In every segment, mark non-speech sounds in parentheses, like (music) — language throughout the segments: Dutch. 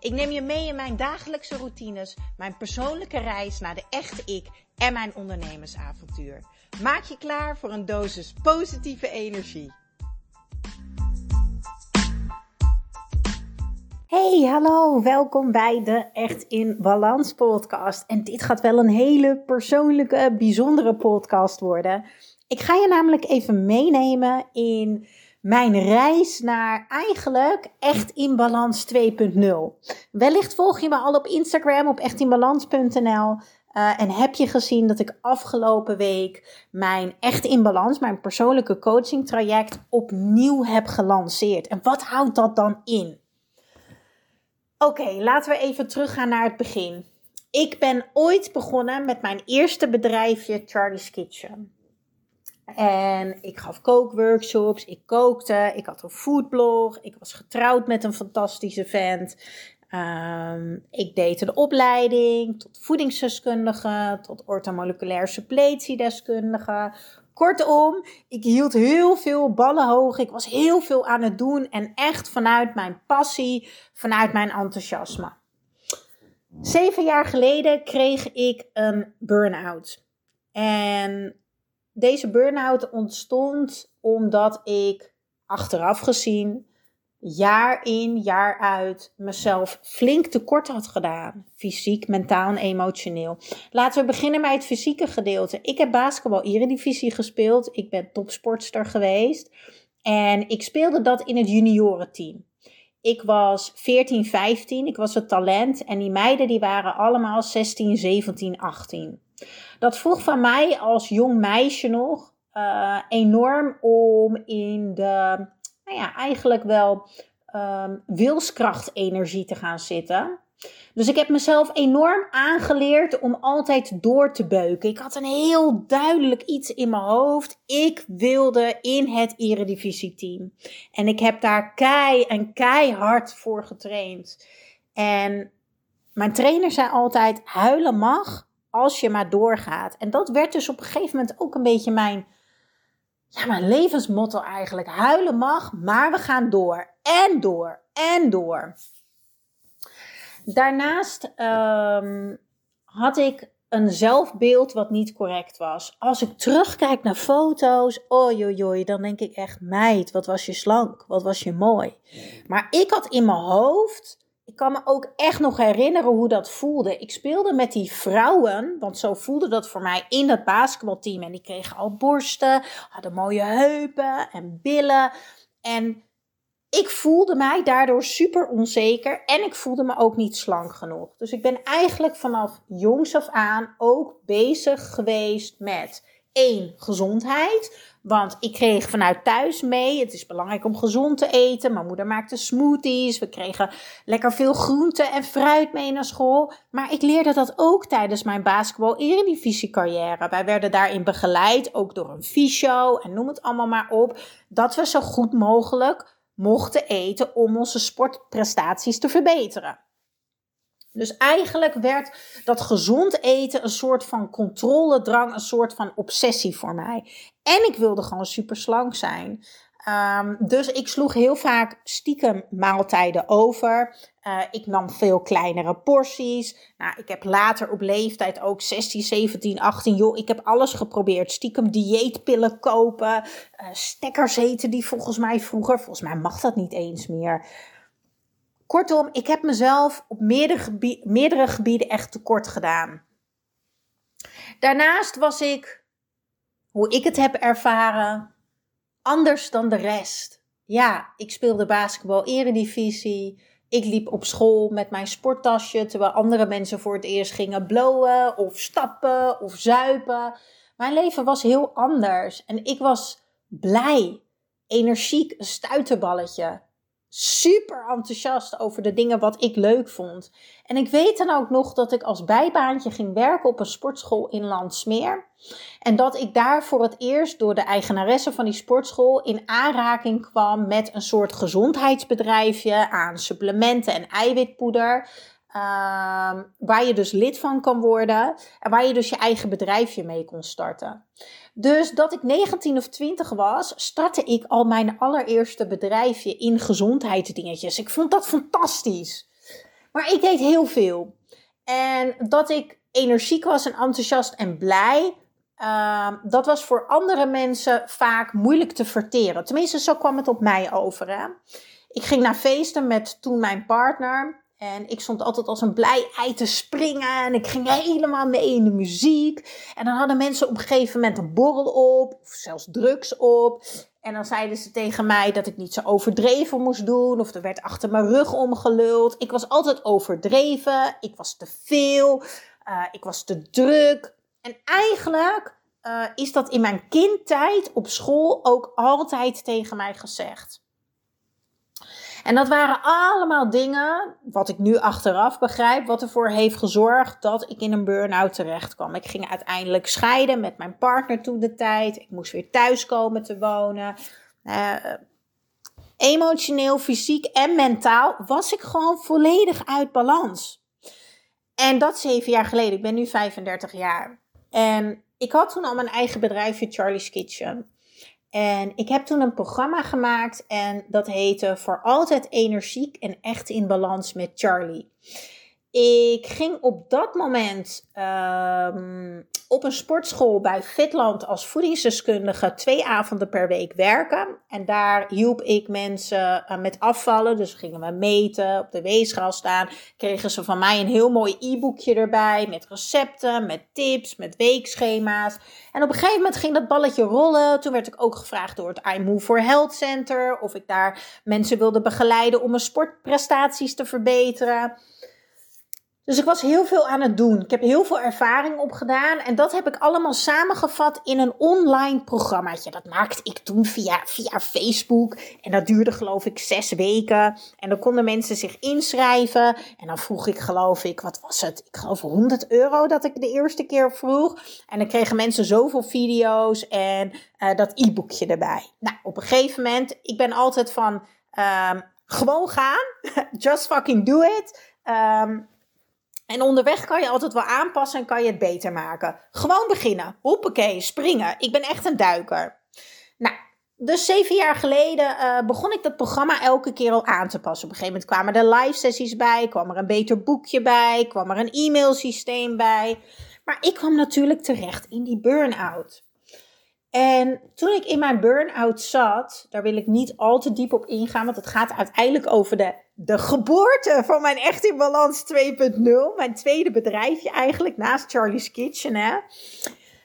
Ik neem je mee in mijn dagelijkse routines, mijn persoonlijke reis naar de echte ik en mijn ondernemersavontuur. Maak je klaar voor een dosis positieve energie. Hey, hallo, welkom bij de Echt in Balans podcast. En dit gaat wel een hele persoonlijke, bijzondere podcast worden. Ik ga je namelijk even meenemen in mijn reis naar eigenlijk Echt in Balans 2.0. Wellicht volg je me al op Instagram op echtinbalans.nl. Uh, en heb je gezien dat ik afgelopen week mijn Echt in Balans, mijn persoonlijke coaching traject, opnieuw heb gelanceerd? En wat houdt dat dan in? Oké, laten we even teruggaan naar het begin. Ik ben ooit begonnen met mijn eerste bedrijfje, Charlie's Kitchen. En ik gaf kookworkshops, ik kookte, ik had een foodblog, ik was getrouwd met een fantastische vent. Um, ik deed een opleiding tot voedingsdeskundige, tot orthomoleculair suppletiedeskundige. Kortom, ik hield heel veel ballen hoog. Ik was heel veel aan het doen en echt vanuit mijn passie, vanuit mijn enthousiasme. Zeven jaar geleden kreeg ik een burn-out. En deze burn-out ontstond omdat ik achteraf gezien jaar in, jaar uit mezelf flink tekort had gedaan. Fysiek, mentaal en emotioneel. Laten we beginnen met het fysieke gedeelte. Ik heb basketbal Eredivisie gespeeld. Ik ben topsportster geweest. En ik speelde dat in het juniorenteam. Ik was 14, 15. Ik was het talent. En die meiden die waren allemaal 16, 17, 18. Dat vroeg van mij als jong meisje nog uh, enorm om in de nou ja, eigenlijk wel um, wilskrachtenergie te gaan zitten. Dus ik heb mezelf enorm aangeleerd om altijd door te beuken. Ik had een heel duidelijk iets in mijn hoofd. Ik wilde in het Eredivisie-team. En ik heb daar kei en keihard voor getraind. En mijn trainer zei altijd: huilen mag als je maar doorgaat. En dat werd dus op een gegeven moment ook een beetje mijn ja, mijn levensmotto eigenlijk. Huilen mag, maar we gaan door. En door. En door. Daarnaast um, had ik een zelfbeeld wat niet correct was. Als ik terugkijk naar foto's, oi, dan denk ik echt, meid, wat was je slank, wat was je mooi. Maar ik had in mijn hoofd ik kan me ook echt nog herinneren hoe dat voelde. Ik speelde met die vrouwen, want zo voelde dat voor mij in dat basketbalteam. En die kregen al borsten, hadden mooie heupen en billen. En ik voelde mij daardoor super onzeker en ik voelde me ook niet slank genoeg. Dus ik ben eigenlijk vanaf jongs af aan ook bezig geweest met één, gezondheid. Want ik kreeg vanuit thuis mee, het is belangrijk om gezond te eten. Mijn moeder maakte smoothies. We kregen lekker veel groente en fruit mee naar school. Maar ik leerde dat ook tijdens mijn basketbal eredivisie carrière. Wij werden daarin begeleid, ook door een fysio en noem het allemaal maar op. Dat we zo goed mogelijk mochten eten om onze sportprestaties te verbeteren. Dus eigenlijk werd dat gezond eten een soort van controledrang, een soort van obsessie voor mij. En ik wilde gewoon super slank zijn. Um, dus ik sloeg heel vaak stiekem maaltijden over. Uh, ik nam veel kleinere porties. Nou, ik heb later op leeftijd ook 16, 17, 18. Joh, ik heb alles geprobeerd. Stiekem dieetpillen kopen. Uh, stekkers eten die volgens mij vroeger. Volgens mij mag dat niet eens meer. Kortom, ik heb mezelf op meerdere, gebieden echt tekort gedaan. Daarnaast was ik, hoe ik het heb ervaren, anders dan de rest. Ja, ik speelde basketbal eredivisie. Ik liep op school met mijn sporttasje, terwijl andere mensen voor het eerst gingen blowen of stappen of zuipen. Mijn leven was heel anders en ik was blij, energiek, een stuiterballetje. Super enthousiast over de dingen wat ik leuk vond. En ik weet dan ook nog dat ik als bijbaantje ging werken op een sportschool in Landsmeer. En dat ik daar voor het eerst door de eigenaresse van die sportschool in aanraking kwam met een soort gezondheidsbedrijfje aan supplementen en eiwitpoeder. Ehm, waar je dus lid van kan worden en waar je dus je eigen bedrijfje mee kon starten. Dus dat ik 19 of 20 was, startte ik al mijn allereerste bedrijfje in gezondheidsdingetjes. Ik vond dat fantastisch. Maar ik deed heel veel. En dat ik energiek was en enthousiast en blij, uh, dat was voor andere mensen vaak moeilijk te verteren. Tenminste, zo kwam het op mij over. Hè? Ik ging naar feesten met toen mijn partner. En ik stond altijd als een blij ei te springen. En ik ging helemaal mee in de muziek. En dan hadden mensen op een gegeven moment een borrel op. Of zelfs drugs op. En dan zeiden ze tegen mij dat ik niet zo overdreven moest doen. Of er werd achter mijn rug omgeluld. Ik was altijd overdreven. Ik was te veel. Uh, ik was te druk. En eigenlijk uh, is dat in mijn kindtijd op school ook altijd tegen mij gezegd. En dat waren allemaal dingen, wat ik nu achteraf begrijp, wat ervoor heeft gezorgd dat ik in een burn-out terecht kwam. Ik ging uiteindelijk scheiden met mijn partner toen de tijd. Ik moest weer thuis komen te wonen. Uh, emotioneel, fysiek en mentaal was ik gewoon volledig uit balans. En dat zeven jaar geleden. Ik ben nu 35 jaar. En ik had toen al mijn eigen bedrijfje Charlie's Kitchen. En ik heb toen een programma gemaakt en dat heette Voor altijd energiek en echt in balans met Charlie. Ik ging op dat moment um, op een sportschool bij Fitland als voedingsdeskundige twee avonden per week werken. En daar hielp ik mensen uh, met afvallen. Dus gingen we meten, op de weegschaal staan. Kregen ze van mij een heel mooi e-boekje erbij met recepten, met tips, met weekschema's. En op een gegeven moment ging dat balletje rollen. Toen werd ik ook gevraagd door het I Move for Health Center of ik daar mensen wilde begeleiden om mijn sportprestaties te verbeteren. Dus ik was heel veel aan het doen. Ik heb heel veel ervaring opgedaan. En dat heb ik allemaal samengevat in een online programmaatje. Dat maakte ik toen via, via Facebook. En dat duurde geloof ik zes weken. En dan konden mensen zich inschrijven. En dan vroeg ik geloof ik, wat was het? Ik geloof 100 euro dat ik de eerste keer vroeg. En dan kregen mensen zoveel video's en uh, dat e-boekje erbij. Nou, op een gegeven moment, ik ben altijd van uh, gewoon gaan. (laughs) Just fucking do it. Um, en onderweg kan je altijd wel aanpassen en kan je het beter maken. Gewoon beginnen. Hoppakee, springen. Ik ben echt een duiker. Nou, dus zeven jaar geleden uh, begon ik dat programma elke keer al aan te passen. Op een gegeven moment kwamen er live sessies bij, kwam er een beter boekje bij, kwam er een e-mailsysteem bij. Maar ik kwam natuurlijk terecht in die burn-out. En toen ik in mijn burn-out zat, daar wil ik niet al te diep op ingaan, want het gaat uiteindelijk over de, de geboorte van mijn Echt in Balans 2.0, mijn tweede bedrijfje eigenlijk, naast Charlie's Kitchen, hè,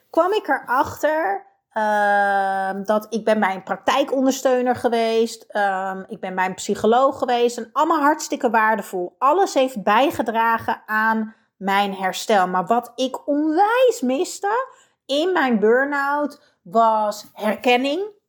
kwam ik erachter uh, dat ik ben bij een praktijkondersteuner geweest, um, ik ben bij een psycholoog geweest en allemaal hartstikke waardevol. Alles heeft bijgedragen aan mijn herstel. Maar wat ik onwijs miste in mijn burn-out was herkenning.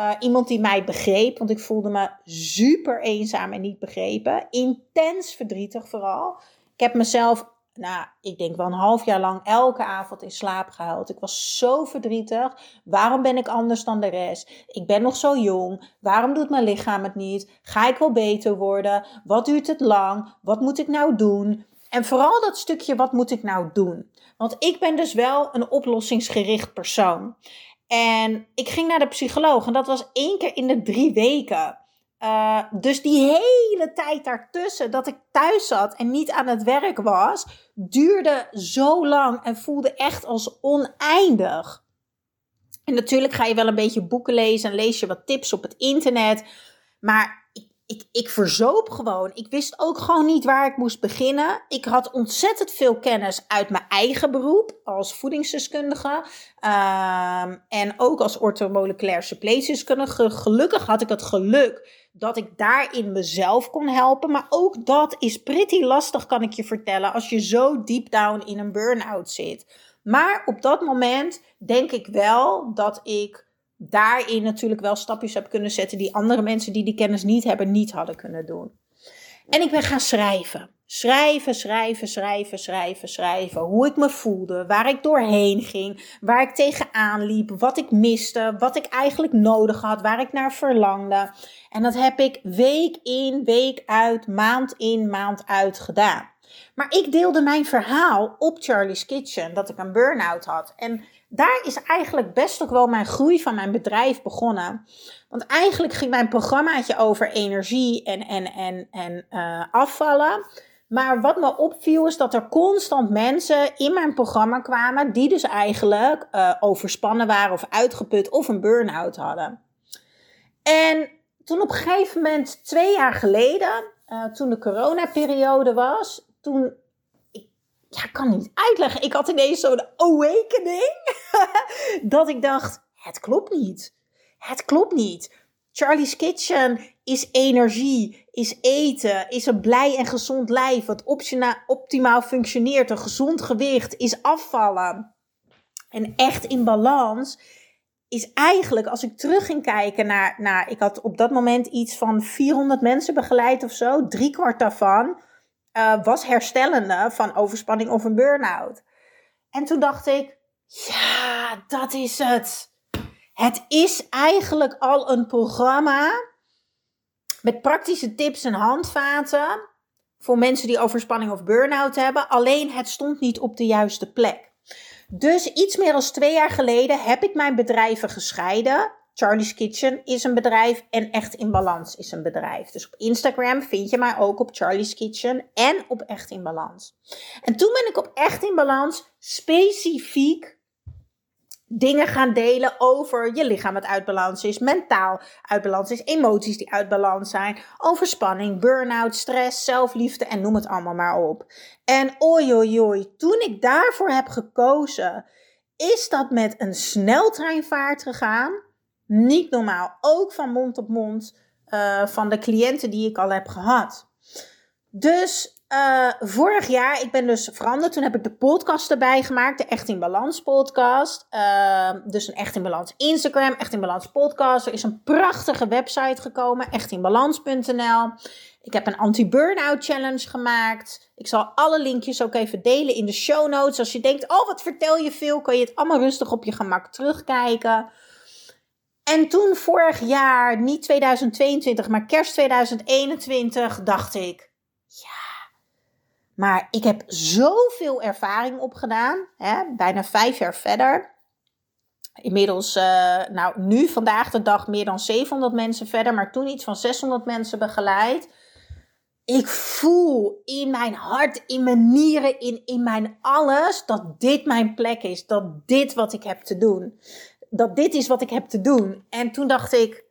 Uh, iemand die mij begreep, want ik voelde me super eenzaam en niet begrepen. Intens verdrietig vooral. Ik heb mezelf, nou, ik denk wel een half jaar lang elke avond in slaap gehuild. Ik was zo verdrietig. Waarom ben ik anders dan de rest? Ik ben nog zo jong. Waarom doet mijn lichaam het niet? Ga ik wel beter worden? Wat duurt het lang? Wat moet ik nou doen? En vooral dat stukje, wat moet ik nou doen? Want ik ben dus wel een oplossingsgericht persoon. En ik ging naar de psycholoog en dat was één keer in de drie weken. Uh, dus die hele tijd daartussen dat ik thuis zat en niet aan het werk was, duurde zo lang en voelde echt als oneindig. En natuurlijk ga je wel een beetje boeken lezen en lees je wat tips op het internet. Maar ik, ik verzoop gewoon. Ik wist ook gewoon niet waar ik moest beginnen. Ik had ontzettend veel kennis uit mijn eigen beroep als voedingsdeskundige. Um, en ook als orthomoleculair suppletieskundige. Gelukkig had ik het geluk dat ik daarin mezelf kon helpen. Maar ook dat is pretty lastig, kan ik je vertellen, als je zo deep down in een burn-out zit. Maar op dat moment denk ik wel dat ik daarin natuurlijk wel stapjes heb kunnen zetten die andere mensen die die kennis niet hebben, niet hadden kunnen doen. En ik ben gaan schrijven. Schrijven, schrijven, schrijven, schrijven, schrijven. Hoe ik me voelde, waar ik doorheen ging, waar ik tegenaan liep, wat ik miste, wat ik eigenlijk nodig had, waar ik naar verlangde. En dat heb ik week in, week uit, maand in, maand uit gedaan. Maar ik deelde mijn verhaal op Charlie's Kitchen, dat ik een burn-out had. En daar is eigenlijk best ook wel mijn groei van mijn bedrijf begonnen. Want eigenlijk ging mijn programmaatje over energie en, en, en, en uh, afvallen. Maar wat me opviel is dat er constant mensen in mijn programma kwamen die dus eigenlijk uh, overspannen waren of uitgeput of een burn-out hadden. En toen op een gegeven moment, twee jaar geleden, uh, toen de coronaperiode was, toen ja, ik kan niet uitleggen. Ik had ineens zo'n awakening. (laughs) dat ik dacht, het klopt niet. Het klopt niet. Charlie's Kitchen is energie, is eten, is een blij en gezond lijf, wat optimaal functioneert, een gezond gewicht, is afvallen. En echt in balans is eigenlijk, als ik terug ging kijken naar, naar, ik had op dat moment iets van 400 mensen begeleid of zo, drie kwart daarvan uh, was herstellende van overspanning of een burn-out. En toen dacht ik, ja, dat is het. Het is eigenlijk al een programma met praktische tips en handvaten voor mensen die overspanning of burn-out hebben. Alleen het stond niet op de juiste plek. Dus iets meer dan twee jaar geleden heb ik mijn bedrijven gescheiden. Charlie's Kitchen is een bedrijf en Echt in Balans is een bedrijf. Dus op Instagram vind je mij ook op Charlie's Kitchen en op Echt in Balans. En toen ben ik op Echt in Balans specifiek dingen gaan delen over je lichaam wat uit balans is, mentaal uit balans is, emoties die uit balans zijn, overspanning, burn-out, stress, zelfliefde en noem het allemaal maar op. En oi, toen ik daarvoor heb gekozen, is dat met een sneltreinvaart gegaan niet normaal. Ook van mond op mond uh, van de cliënten die ik al heb gehad. Dus uh, vorig jaar, ik ben dus veranderd. Toen heb ik de podcast erbij gemaakt. De Echt in Balans podcast. Uh, dus een Echt in Balans Instagram. Echt in Balans podcast. Er is een prachtige website gekomen. Echtinbalans.nl Ik heb een anti-burnout challenge gemaakt. Ik zal alle linkjes ook even delen in de show notes. Als je denkt, oh wat vertel je veel. Kan je het allemaal rustig op je gemak terugkijken. En toen vorig jaar, niet 2022, maar kerst 2021, dacht ik, ja, maar ik heb zoveel ervaring opgedaan, hè, bijna vijf jaar verder. Inmiddels, uh, nou nu vandaag de dag meer dan 700 mensen verder, maar toen iets van 600 mensen begeleid. Ik voel in mijn hart, in mijn nieren, in, in mijn alles, dat dit mijn plek is. Dat dit wat ik heb te doen dat dit is wat ik heb te doen. En toen dacht ik,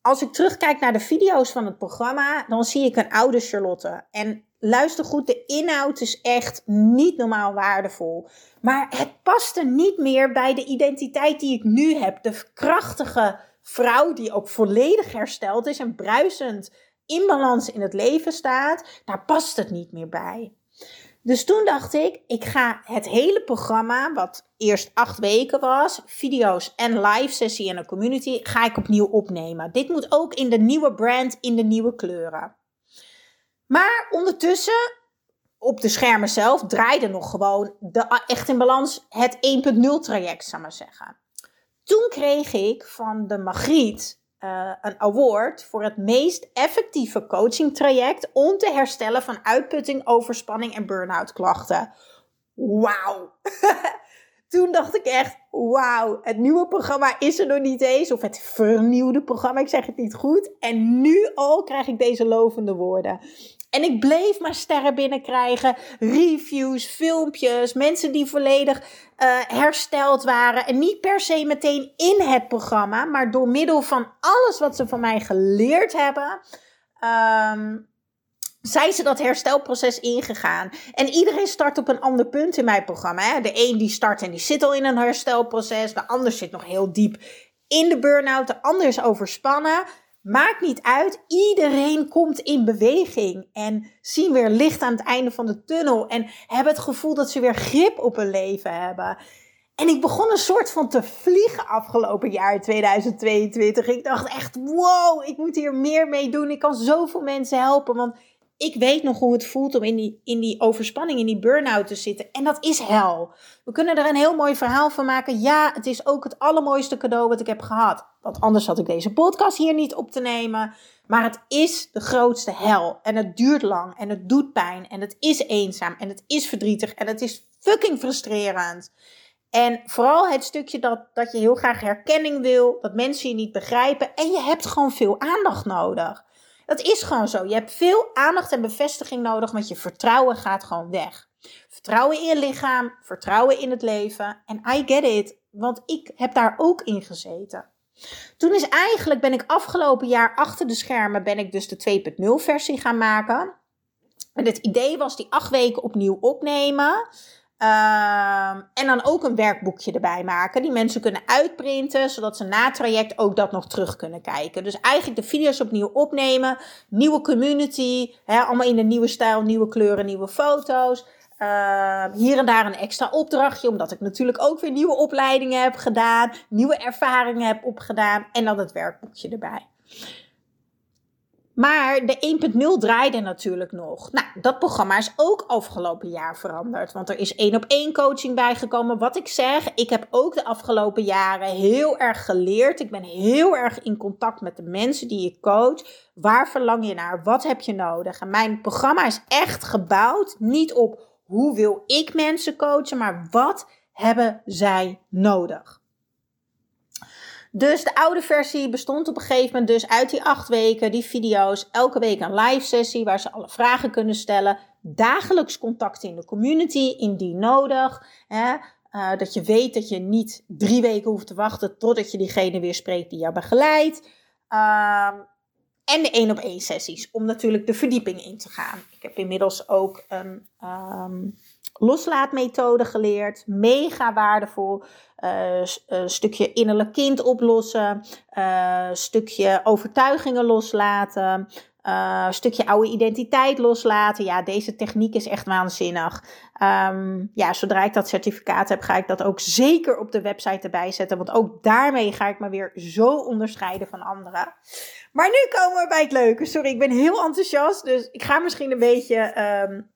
als ik terugkijk naar de video's van het programma, dan zie ik een oude Charlotte. En luister goed, de inhoud is echt niet normaal waardevol. Maar het paste niet meer bij de identiteit die ik nu heb. De krachtige vrouw die ook volledig hersteld is en bruisend in balans in het leven staat. Daar past het niet meer bij. Dus toen dacht ik, ik ga het hele programma, wat eerst acht weken was, video's en live sessie en een community, ga ik opnieuw opnemen. Dit moet ook in de nieuwe brand, in de nieuwe kleuren. Maar ondertussen, op de schermen zelf, draaide nog gewoon de Echt in Balans het 1.0 traject, zou maar zeggen. Toen kreeg ik van de Magriet uh, een award voor het meest effectieve coaching traject om te herstellen van uitputting, overspanning en burn-out klachten. Wauw! (laughs) Toen dacht ik echt, wauw, het nieuwe programma is er nog niet eens. Of het vernieuwde programma, ik zeg het niet goed. En nu al krijg ik deze lovende woorden. En ik bleef maar sterren binnenkrijgen, reviews, filmpjes, mensen die volledig uh, hersteld waren. En niet per se meteen in het programma, maar door middel van alles wat ze van mij geleerd hebben. Um, zijn ze dat herstelproces ingegaan. En iedereen start op een ander punt in mijn programma. Hè? De een die start en die zit al in een herstelproces. De ander zit nog heel diep in de burn-out. De ander is overspannen. Maakt niet uit. Iedereen komt in beweging. En zien weer licht aan het einde van de tunnel. En hebben het gevoel dat ze weer grip op hun leven hebben. En ik begon een soort van te vliegen afgelopen jaar 2022. Ik dacht echt, wow, ik moet hier meer mee doen. Ik kan zoveel mensen helpen. Want ik weet nog hoe het voelt om in die, in die overspanning, in die burn-out te zitten. En dat is hel. We kunnen er een heel mooi verhaal van maken. Ja, het is ook het allermooiste cadeau wat ik heb gehad. Want anders had ik deze podcast hier niet op te nemen. Maar het is de grootste hel. En het duurt lang. En het doet pijn. En het is eenzaam. En het is verdrietig. En het is fucking frustrerend. En vooral het stukje dat, dat je heel graag herkenning wil. Dat mensen je niet begrijpen. En je hebt gewoon veel aandacht nodig. Dat is gewoon zo. Je hebt veel aandacht en bevestiging nodig, want je vertrouwen gaat gewoon weg. Vertrouwen in je lichaam, vertrouwen in het leven. En I get it, want ik heb daar ook in gezeten. Toen is eigenlijk, ben ik afgelopen jaar achter de schermen, ben ik dus de 2.0 versie gaan maken. En het idee was die acht weken opnieuw opnemen. Ehm, en dan ook een werkboekje erbij maken. Die mensen kunnen uitprinten, zodat ze na het traject ook dat nog terug kunnen kijken. Dus eigenlijk de video's opnieuw opnemen. Nieuwe community. Allemaal in een nieuwe stijl, nieuwe kleuren, nieuwe foto's. Ehm, hier en daar een extra opdrachtje, omdat ik natuurlijk ook weer nieuwe opleidingen heb gedaan. Nieuwe ervaringen heb opgedaan. En dan het werkboekje erbij. Maar de 1.0 draaide natuurlijk nog. Nou, dat programma is ook afgelopen jaar veranderd. Want er is één op één coaching bijgekomen. Wat ik zeg, ik heb ook de afgelopen jaren heel erg geleerd. Ik ben heel erg in contact met de mensen die je coach. Waar verlang je naar? Wat heb je nodig? En mijn programma is echt gebouwd niet op hoe wil ik mensen coachen, maar wat hebben zij nodig? Dus de oude versie bestond op een gegeven moment dus uit die acht weken, die video's, elke week een live sessie waar ze alle vragen kunnen stellen. Dagelijks contact in de community, indien nodig. Hè? Uh, dat je weet dat je niet drie weken hoeft te wachten totdat je diegene weer spreekt die jou begeleidt. Uh, en de één op één sessies, om natuurlijk de verdieping in te gaan. Ik heb inmiddels ook een um, loslaatmethode geleerd. Mega waardevol. Een stukje innerlijk kind oplossen. Uh, stukje overtuigingen loslaten. Uh, stukje oude identiteit loslaten. Ja, deze techniek is echt waanzinnig. Um, ja, zodra ik dat certificaat heb, ga ik dat ook zeker op de website erbij zetten. Want ook daarmee ga ik me weer zo onderscheiden van anderen. Maar nu komen we bij het leuke. Sorry, ik ben heel enthousiast. Dus ik ga misschien een beetje um,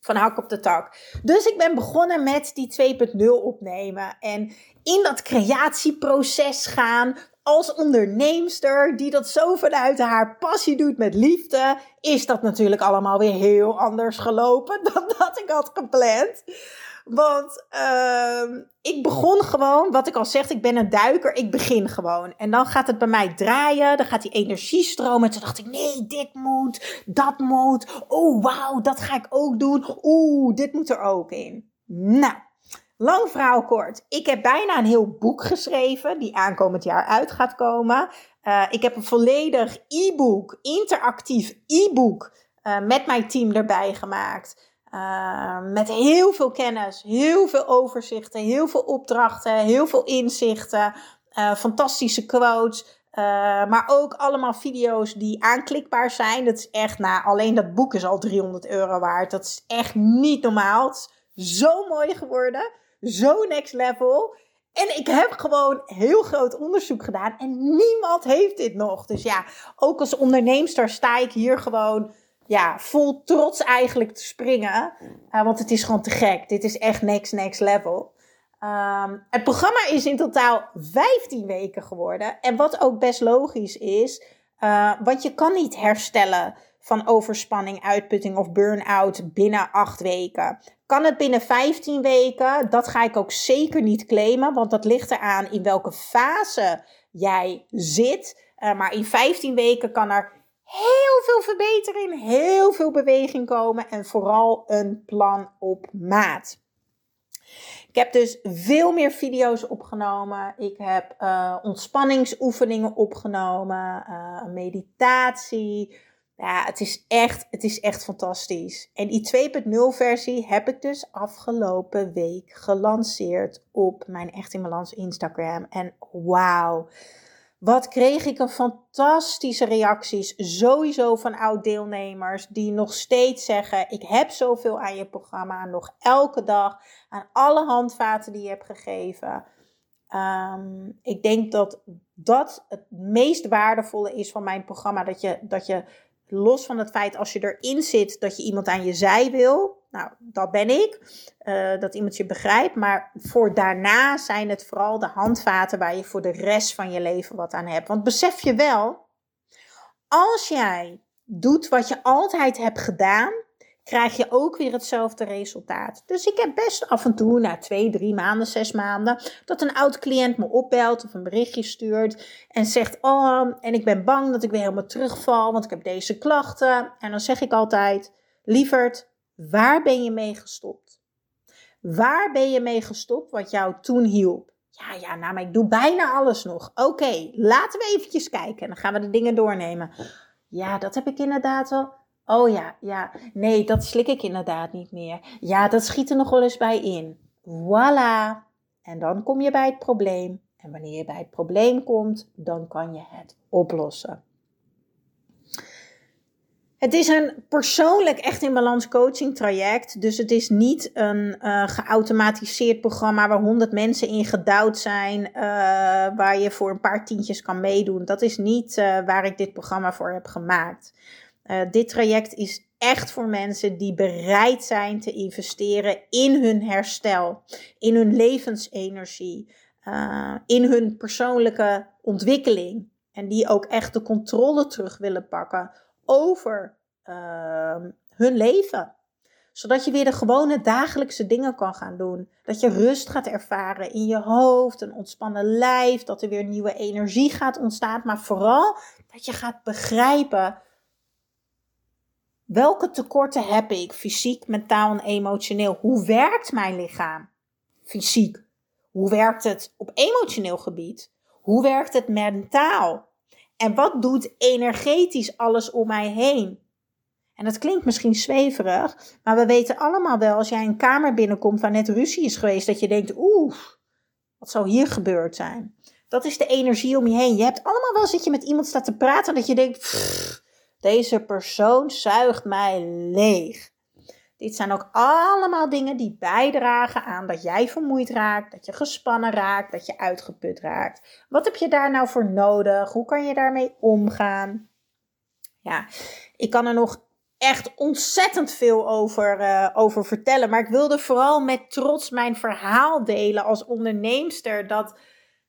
van hak op de tak. Dus ik ben begonnen met die 2.0 opnemen. En in dat creatieproces gaan als onderneemster die dat zo vanuit haar passie doet met liefde, is dat natuurlijk allemaal weer heel anders gelopen (laughs) dan dat ik had gepland. Want uh, ik begon gewoon, wat ik al zeg, ik ben een duiker, ik begin gewoon. En dan gaat het bij mij draaien, dan gaat die energie stromen. En toen dacht ik, nee, dit moet, dat moet. Oh, wauw, dat ga ik ook doen. Oeh, dit moet er ook in. Nou, lang verhaal kort. Ik heb bijna een heel boek geschreven, die aankomend jaar uit gaat komen. Uh, ik heb een volledig e-book, interactief e-book, uh, met mijn team erbij gemaakt. Uh, met heel veel kennis, heel veel overzichten, heel veel opdrachten, heel veel inzichten, uh, fantastische quotes. Uh, maar ook allemaal video's die aanklikbaar zijn. Dat is echt, nou, alleen dat boek is al 300 euro waard. Dat is echt niet normaal. Het is zo mooi geworden. Zo next level. En ik heb gewoon heel groot onderzoek gedaan. En niemand heeft dit nog. Dus ja, ook als onderneemster sta ik hier gewoon ja, vol trots eigenlijk te springen. Uh, want het is gewoon te gek. Dit is echt next, next level. Um, het programma is in totaal 15 weken geworden. En wat ook best logisch is. Uh, want je kan niet herstellen van overspanning, uitputting of burn-out binnen 8 weken. Kan het binnen 15 weken? Dat ga ik ook zeker niet claimen. Want dat ligt eraan in welke fase jij zit. Uh, maar in 15 weken kan er heel veel verbetering, heel veel beweging komen en vooral een plan op maat. Ik heb dus veel meer video's opgenomen. Ik heb uh, ontspanningsoefeningen opgenomen, uh, meditatie. Ja, het is echt, het is echt fantastisch. En die 2.0 versie heb ik dus afgelopen week gelanceerd op mijn Echt in Balans Instagram. En wauw Wat kreeg ik een fantastische reacties, sowieso van oud-deelnemers, die nog steeds zeggen: Ik heb zoveel aan je programma, nog elke dag, aan alle handvaten die je hebt gegeven. Ehm, ik denk dat dat het meest waardevolle is van mijn programma. Dat je, dat je los van het feit als je erin zit, dat je iemand aan je zij wil. Nou, dat ben ik. Uh, dat iemand je begrijpt. Maar voor daarna zijn het vooral de handvaten waar je voor de rest van je leven wat aan hebt. Want besef je wel, als jij doet wat je altijd hebt gedaan, krijg je ook weer hetzelfde resultaat. Dus ik heb best af en toe, na twee, drie maanden, zes maanden, dat een oud cliënt me opbelt of een berichtje stuurt en zegt: Oh, en ik ben bang dat ik weer helemaal terugval, want ik heb deze klachten. En dan zeg ik altijd: Lieverd, waar ben je mee gestopt? Waar ben je mee gestopt wat jou toen hielp? Ja, ja, nou, maar ik doe bijna alles nog. Oké, laten we eventjes kijken. En dan gaan we de dingen doornemen. Ja, dat heb ik inderdaad wel. Oh ja, ja. Nee, dat slik ik inderdaad niet meer. Ja, dat schiet er nog wel eens bij in. Voilà. En dan kom je bij het probleem. En wanneer je bij het probleem komt, dan kan je het oplossen. Het is een persoonlijk echt in balans coaching traject. Dus het is niet een uh, geautomatiseerd programma waar honderd mensen in gedouwd zijn. Uh, waar je voor een paar tientjes kan meedoen. Dat is niet uh, waar ik dit programma voor heb gemaakt. dit traject is echt voor mensen die bereid zijn te investeren in hun herstel, in hun levensenergie, in hun persoonlijke ontwikkeling. En die ook echt de controle terug willen pakken over uh, hun leven. Zodat je weer de gewone dagelijkse dingen kan gaan doen. Dat je rust gaat ervaren in je hoofd, een ontspannen lijf, dat er weer nieuwe energie gaat ontstaan. Maar vooral dat je gaat begrijpen welke tekorten heb ik fysiek, mentaal en emotioneel. Hoe werkt mijn lichaam fysiek? Hoe werkt het op emotioneel gebied? Hoe werkt het mentaal? En wat doet energetisch alles om mij heen? En dat klinkt misschien zweverig, maar we weten allemaal wel als jij een kamer binnenkomt waar net ruzie is geweest, dat je denkt, oeh, wat zou hier gebeurd zijn? Dat is de energie om je heen. Je hebt allemaal wel zit je met iemand staat te praten dat je denkt, deze persoon zuigt mij leeg. Dit zijn ook allemaal dingen die bijdragen aan dat jij vermoeid raakt, dat je gespannen raakt, dat je uitgeput raakt. Wat heb je daar nou voor nodig? Hoe kan je daarmee omgaan? Ja, ik kan er nog echt ontzettend veel over, uh, over vertellen. Maar ik wilde vooral met trots mijn verhaal delen als onderneemster. Dat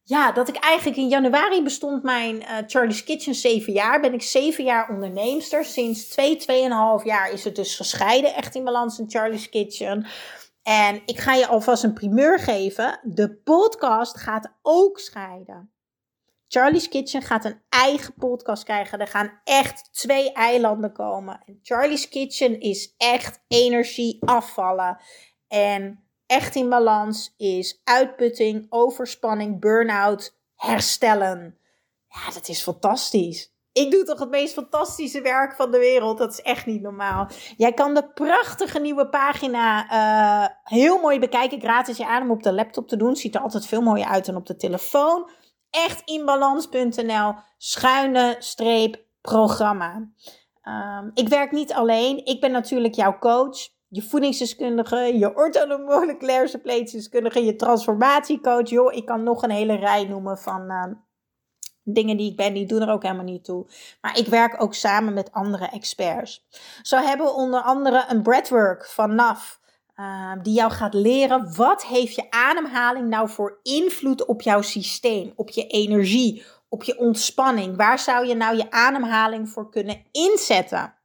ja, dat ik eigenlijk in januari bestond mijn uh, Charlie's Kitchen zeven jaar. Ben ik zeven jaar onderneemster. Sinds twee, tweeënhalf jaar is het dus gescheiden. Echt in balans in Charlie's Kitchen. En ik ga je alvast een primeur geven. De podcast gaat ook scheiden. Charlie's Kitchen gaat een eigen podcast krijgen. Er gaan echt twee eilanden komen. En Charlie's Kitchen is echt energie afvallen. En echt in balans is uitputting, overspanning, burn-out herstellen. Ja, dat is fantastisch. Ik doe toch het meest fantastische werk van de wereld. Dat is echt niet normaal. Jij kan de prachtige nieuwe pagina uh, heel mooi bekijken. Gratis je adem op de laptop te doen. Ziet er altijd veel mooier uit dan op de telefoon. Echtinbalans.nl schuine streep programma. Um, ik werk niet alleen. Ik ben natuurlijk jouw coach je voedingsdeskundige, je orthomoleculaire suppletedeskundige, je transformatiecoach. Joh, ik kan nog een hele rij noemen van uh, dingen die ik ben, die doen er ook helemaal niet toe. Maar ik werk ook samen met andere experts. Zo hebben we onder andere een breathwork van NAF. Uh, die jou gaat leren wat heeft je ademhaling nou voor invloed op jouw systeem, op je energie, op je ontspanning. Waar zou je nou je ademhaling voor kunnen inzetten?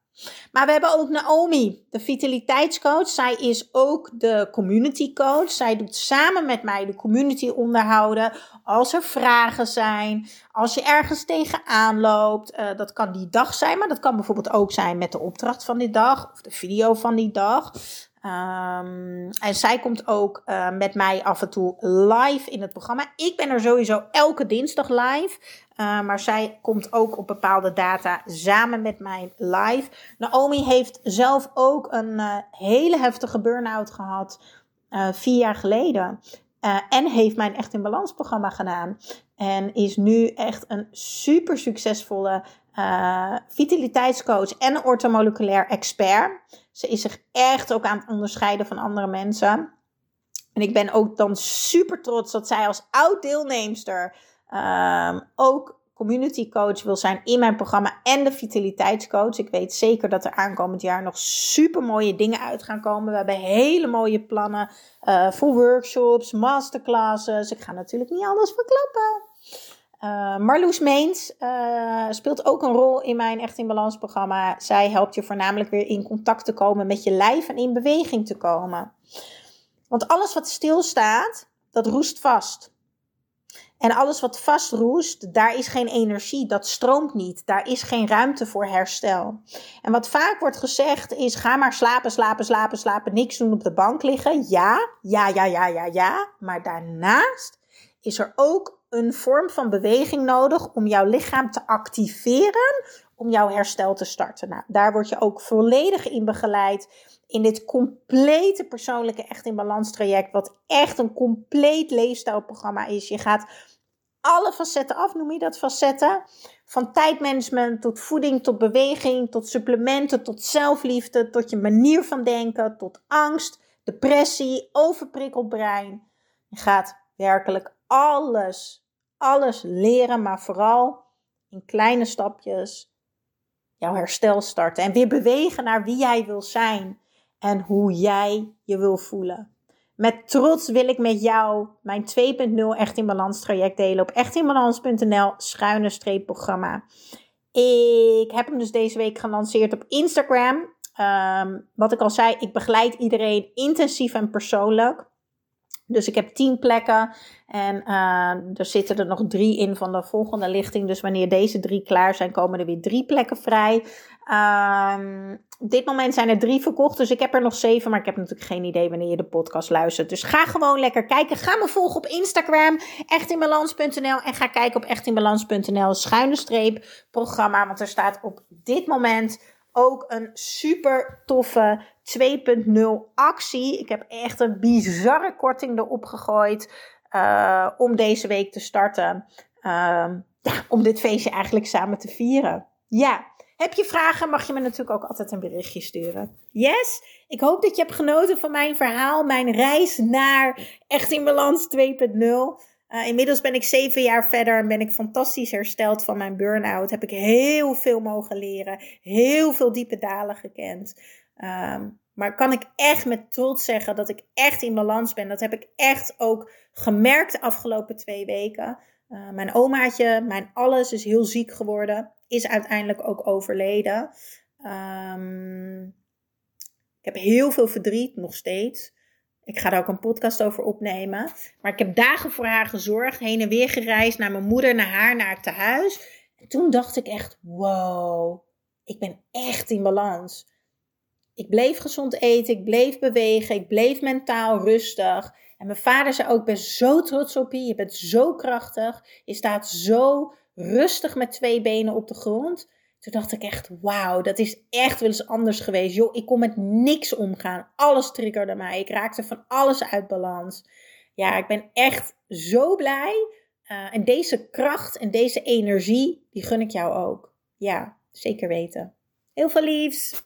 Maar we hebben ook Naomi, de vitaliteitscoach. Zij is ook de community coach. Zij doet samen met mij de community onderhouden. Als er vragen zijn, als je ergens tegenaan loopt. Uh, dat kan die dag zijn, maar dat kan bijvoorbeeld ook zijn met de opdracht van die dag of de video van die dag. Um, en zij komt ook uh, met mij af en toe live in het programma. Ik ben er sowieso elke dinsdag live. Uh, maar zij komt ook op bepaalde data samen met mij live. Naomi heeft zelf ook een uh, hele heftige burn-out gehad vier jaar geleden. en heeft mijn Echt in Balans programma gedaan. En is nu echt een super succesvolle uh, vitaliteitscoach en ortomoleculair expert. Ze is zich echt ook aan het onderscheiden van andere mensen. En ik ben ook dan super trots dat zij als oud deelnemster um, ook community coach wil zijn in mijn programma en de vitaliteitscoach. Ik weet zeker dat er aankomend jaar nog super mooie dingen uit gaan komen. We hebben hele mooie plannen uh, voor workshops, masterclasses. Ik ga natuurlijk niet alles verklappen. Uh, Marloes Meens uh, speelt ook een rol in mijn Echt in Balans programma. Zij helpt je voornamelijk weer in contact te komen met je lijf en in beweging te komen. Want alles wat stilstaat, dat roest vast. En alles wat vastroest, daar is geen energie, dat stroomt niet. Daar is geen ruimte voor herstel. En wat vaak wordt gezegd is: ga maar slapen, slapen, slapen, slapen, niks doen op de bank liggen. Ja, ja, ja, ja, ja, ja. Maar daarnaast is er ook een vorm van beweging nodig om jouw lichaam te activeren, om jouw herstel te starten. Nou, daar word je ook volledig in begeleid in dit complete persoonlijke Echt in Balans traject, wat echt een compleet leefstijlprogramma is. Je gaat alle facetten af, noem je dat facetten? Van tijdmanagement tot voeding, tot beweging, tot supplementen, tot zelfliefde, tot je manier van denken, tot angst, depressie, overprikkeld brein. Je gaat werkelijk alles, alles leren, maar vooral in kleine stapjes jouw herstel starten en weer bewegen naar wie jij wil zijn en hoe jij je wil voelen. Met trots wil ik met jou mijn 2.0 Echt in Balans traject delen op echtinbalans.nl schuine streep programma. Ik heb hem dus deze week gelanceerd op Instagram. Um, wat ik al zei, ik begeleid iedereen intensief en persoonlijk. Dus ik heb tien plekken en uh, er zitten er nog drie in van de volgende lichting. Dus wanneer deze drie klaar zijn, komen er weer drie plekken vrij. Op dit moment zijn er drie verkocht, dus ik heb er nog zeven. Maar ik heb natuurlijk geen idee wanneer je de podcast luistert. Dus ga gewoon lekker kijken. Ga me volgen op Instagram, echtinbalans.nl. En ga kijken op echtinbalans.nl, schuine streep programma. Want er staat op dit moment ook een super toffe 2.0 actie. Ik heb echt een bizarre korting erop gegooid uh, om deze week te starten. Uh, ja, om dit feestje eigenlijk samen te vieren. Ja, heb je vragen, mag je me natuurlijk ook altijd een berichtje sturen. Yes? Ik hoop dat je hebt genoten van mijn verhaal, mijn reis naar Echt in Balans 2.0. Uh, inmiddels ben ik zeven jaar verder en ben ik fantastisch hersteld van mijn burn-out. Heb ik heel veel mogen leren, heel veel diepe dalen gekend. Um, maar kan ik echt met trots zeggen dat ik echt in balans ben. Dat heb ik echt ook gemerkt de afgelopen twee weken. Uh, mijn omaatje, mijn alles is heel ziek geworden. Is uiteindelijk ook overleden. Um, ik heb heel veel verdriet, nog steeds. Ik ga daar ook een podcast over opnemen. Maar ik heb dagen voor haar gezorgd. Heen en weer gereisd naar mijn moeder, naar haar, naar het tehuis. En toen dacht ik echt, wow, ik ben echt in balans. Ik bleef gezond eten, ik bleef bewegen, ik bleef mentaal rustig. En mijn vader zei ook, ik ben zo trots op je, je bent zo krachtig. Je staat zo rustig met twee benen op de grond. Toen dacht ik echt, wauw, dat is echt wel eens anders geweest. Joh, ik kon met niks omgaan. Alles triggerde mij. Ik raakte van alles uit balans. Ja, ik ben echt zo blij. Uh, en deze kracht en deze energie, die gun ik jou ook. Ja, zeker weten. Heel veel liefs.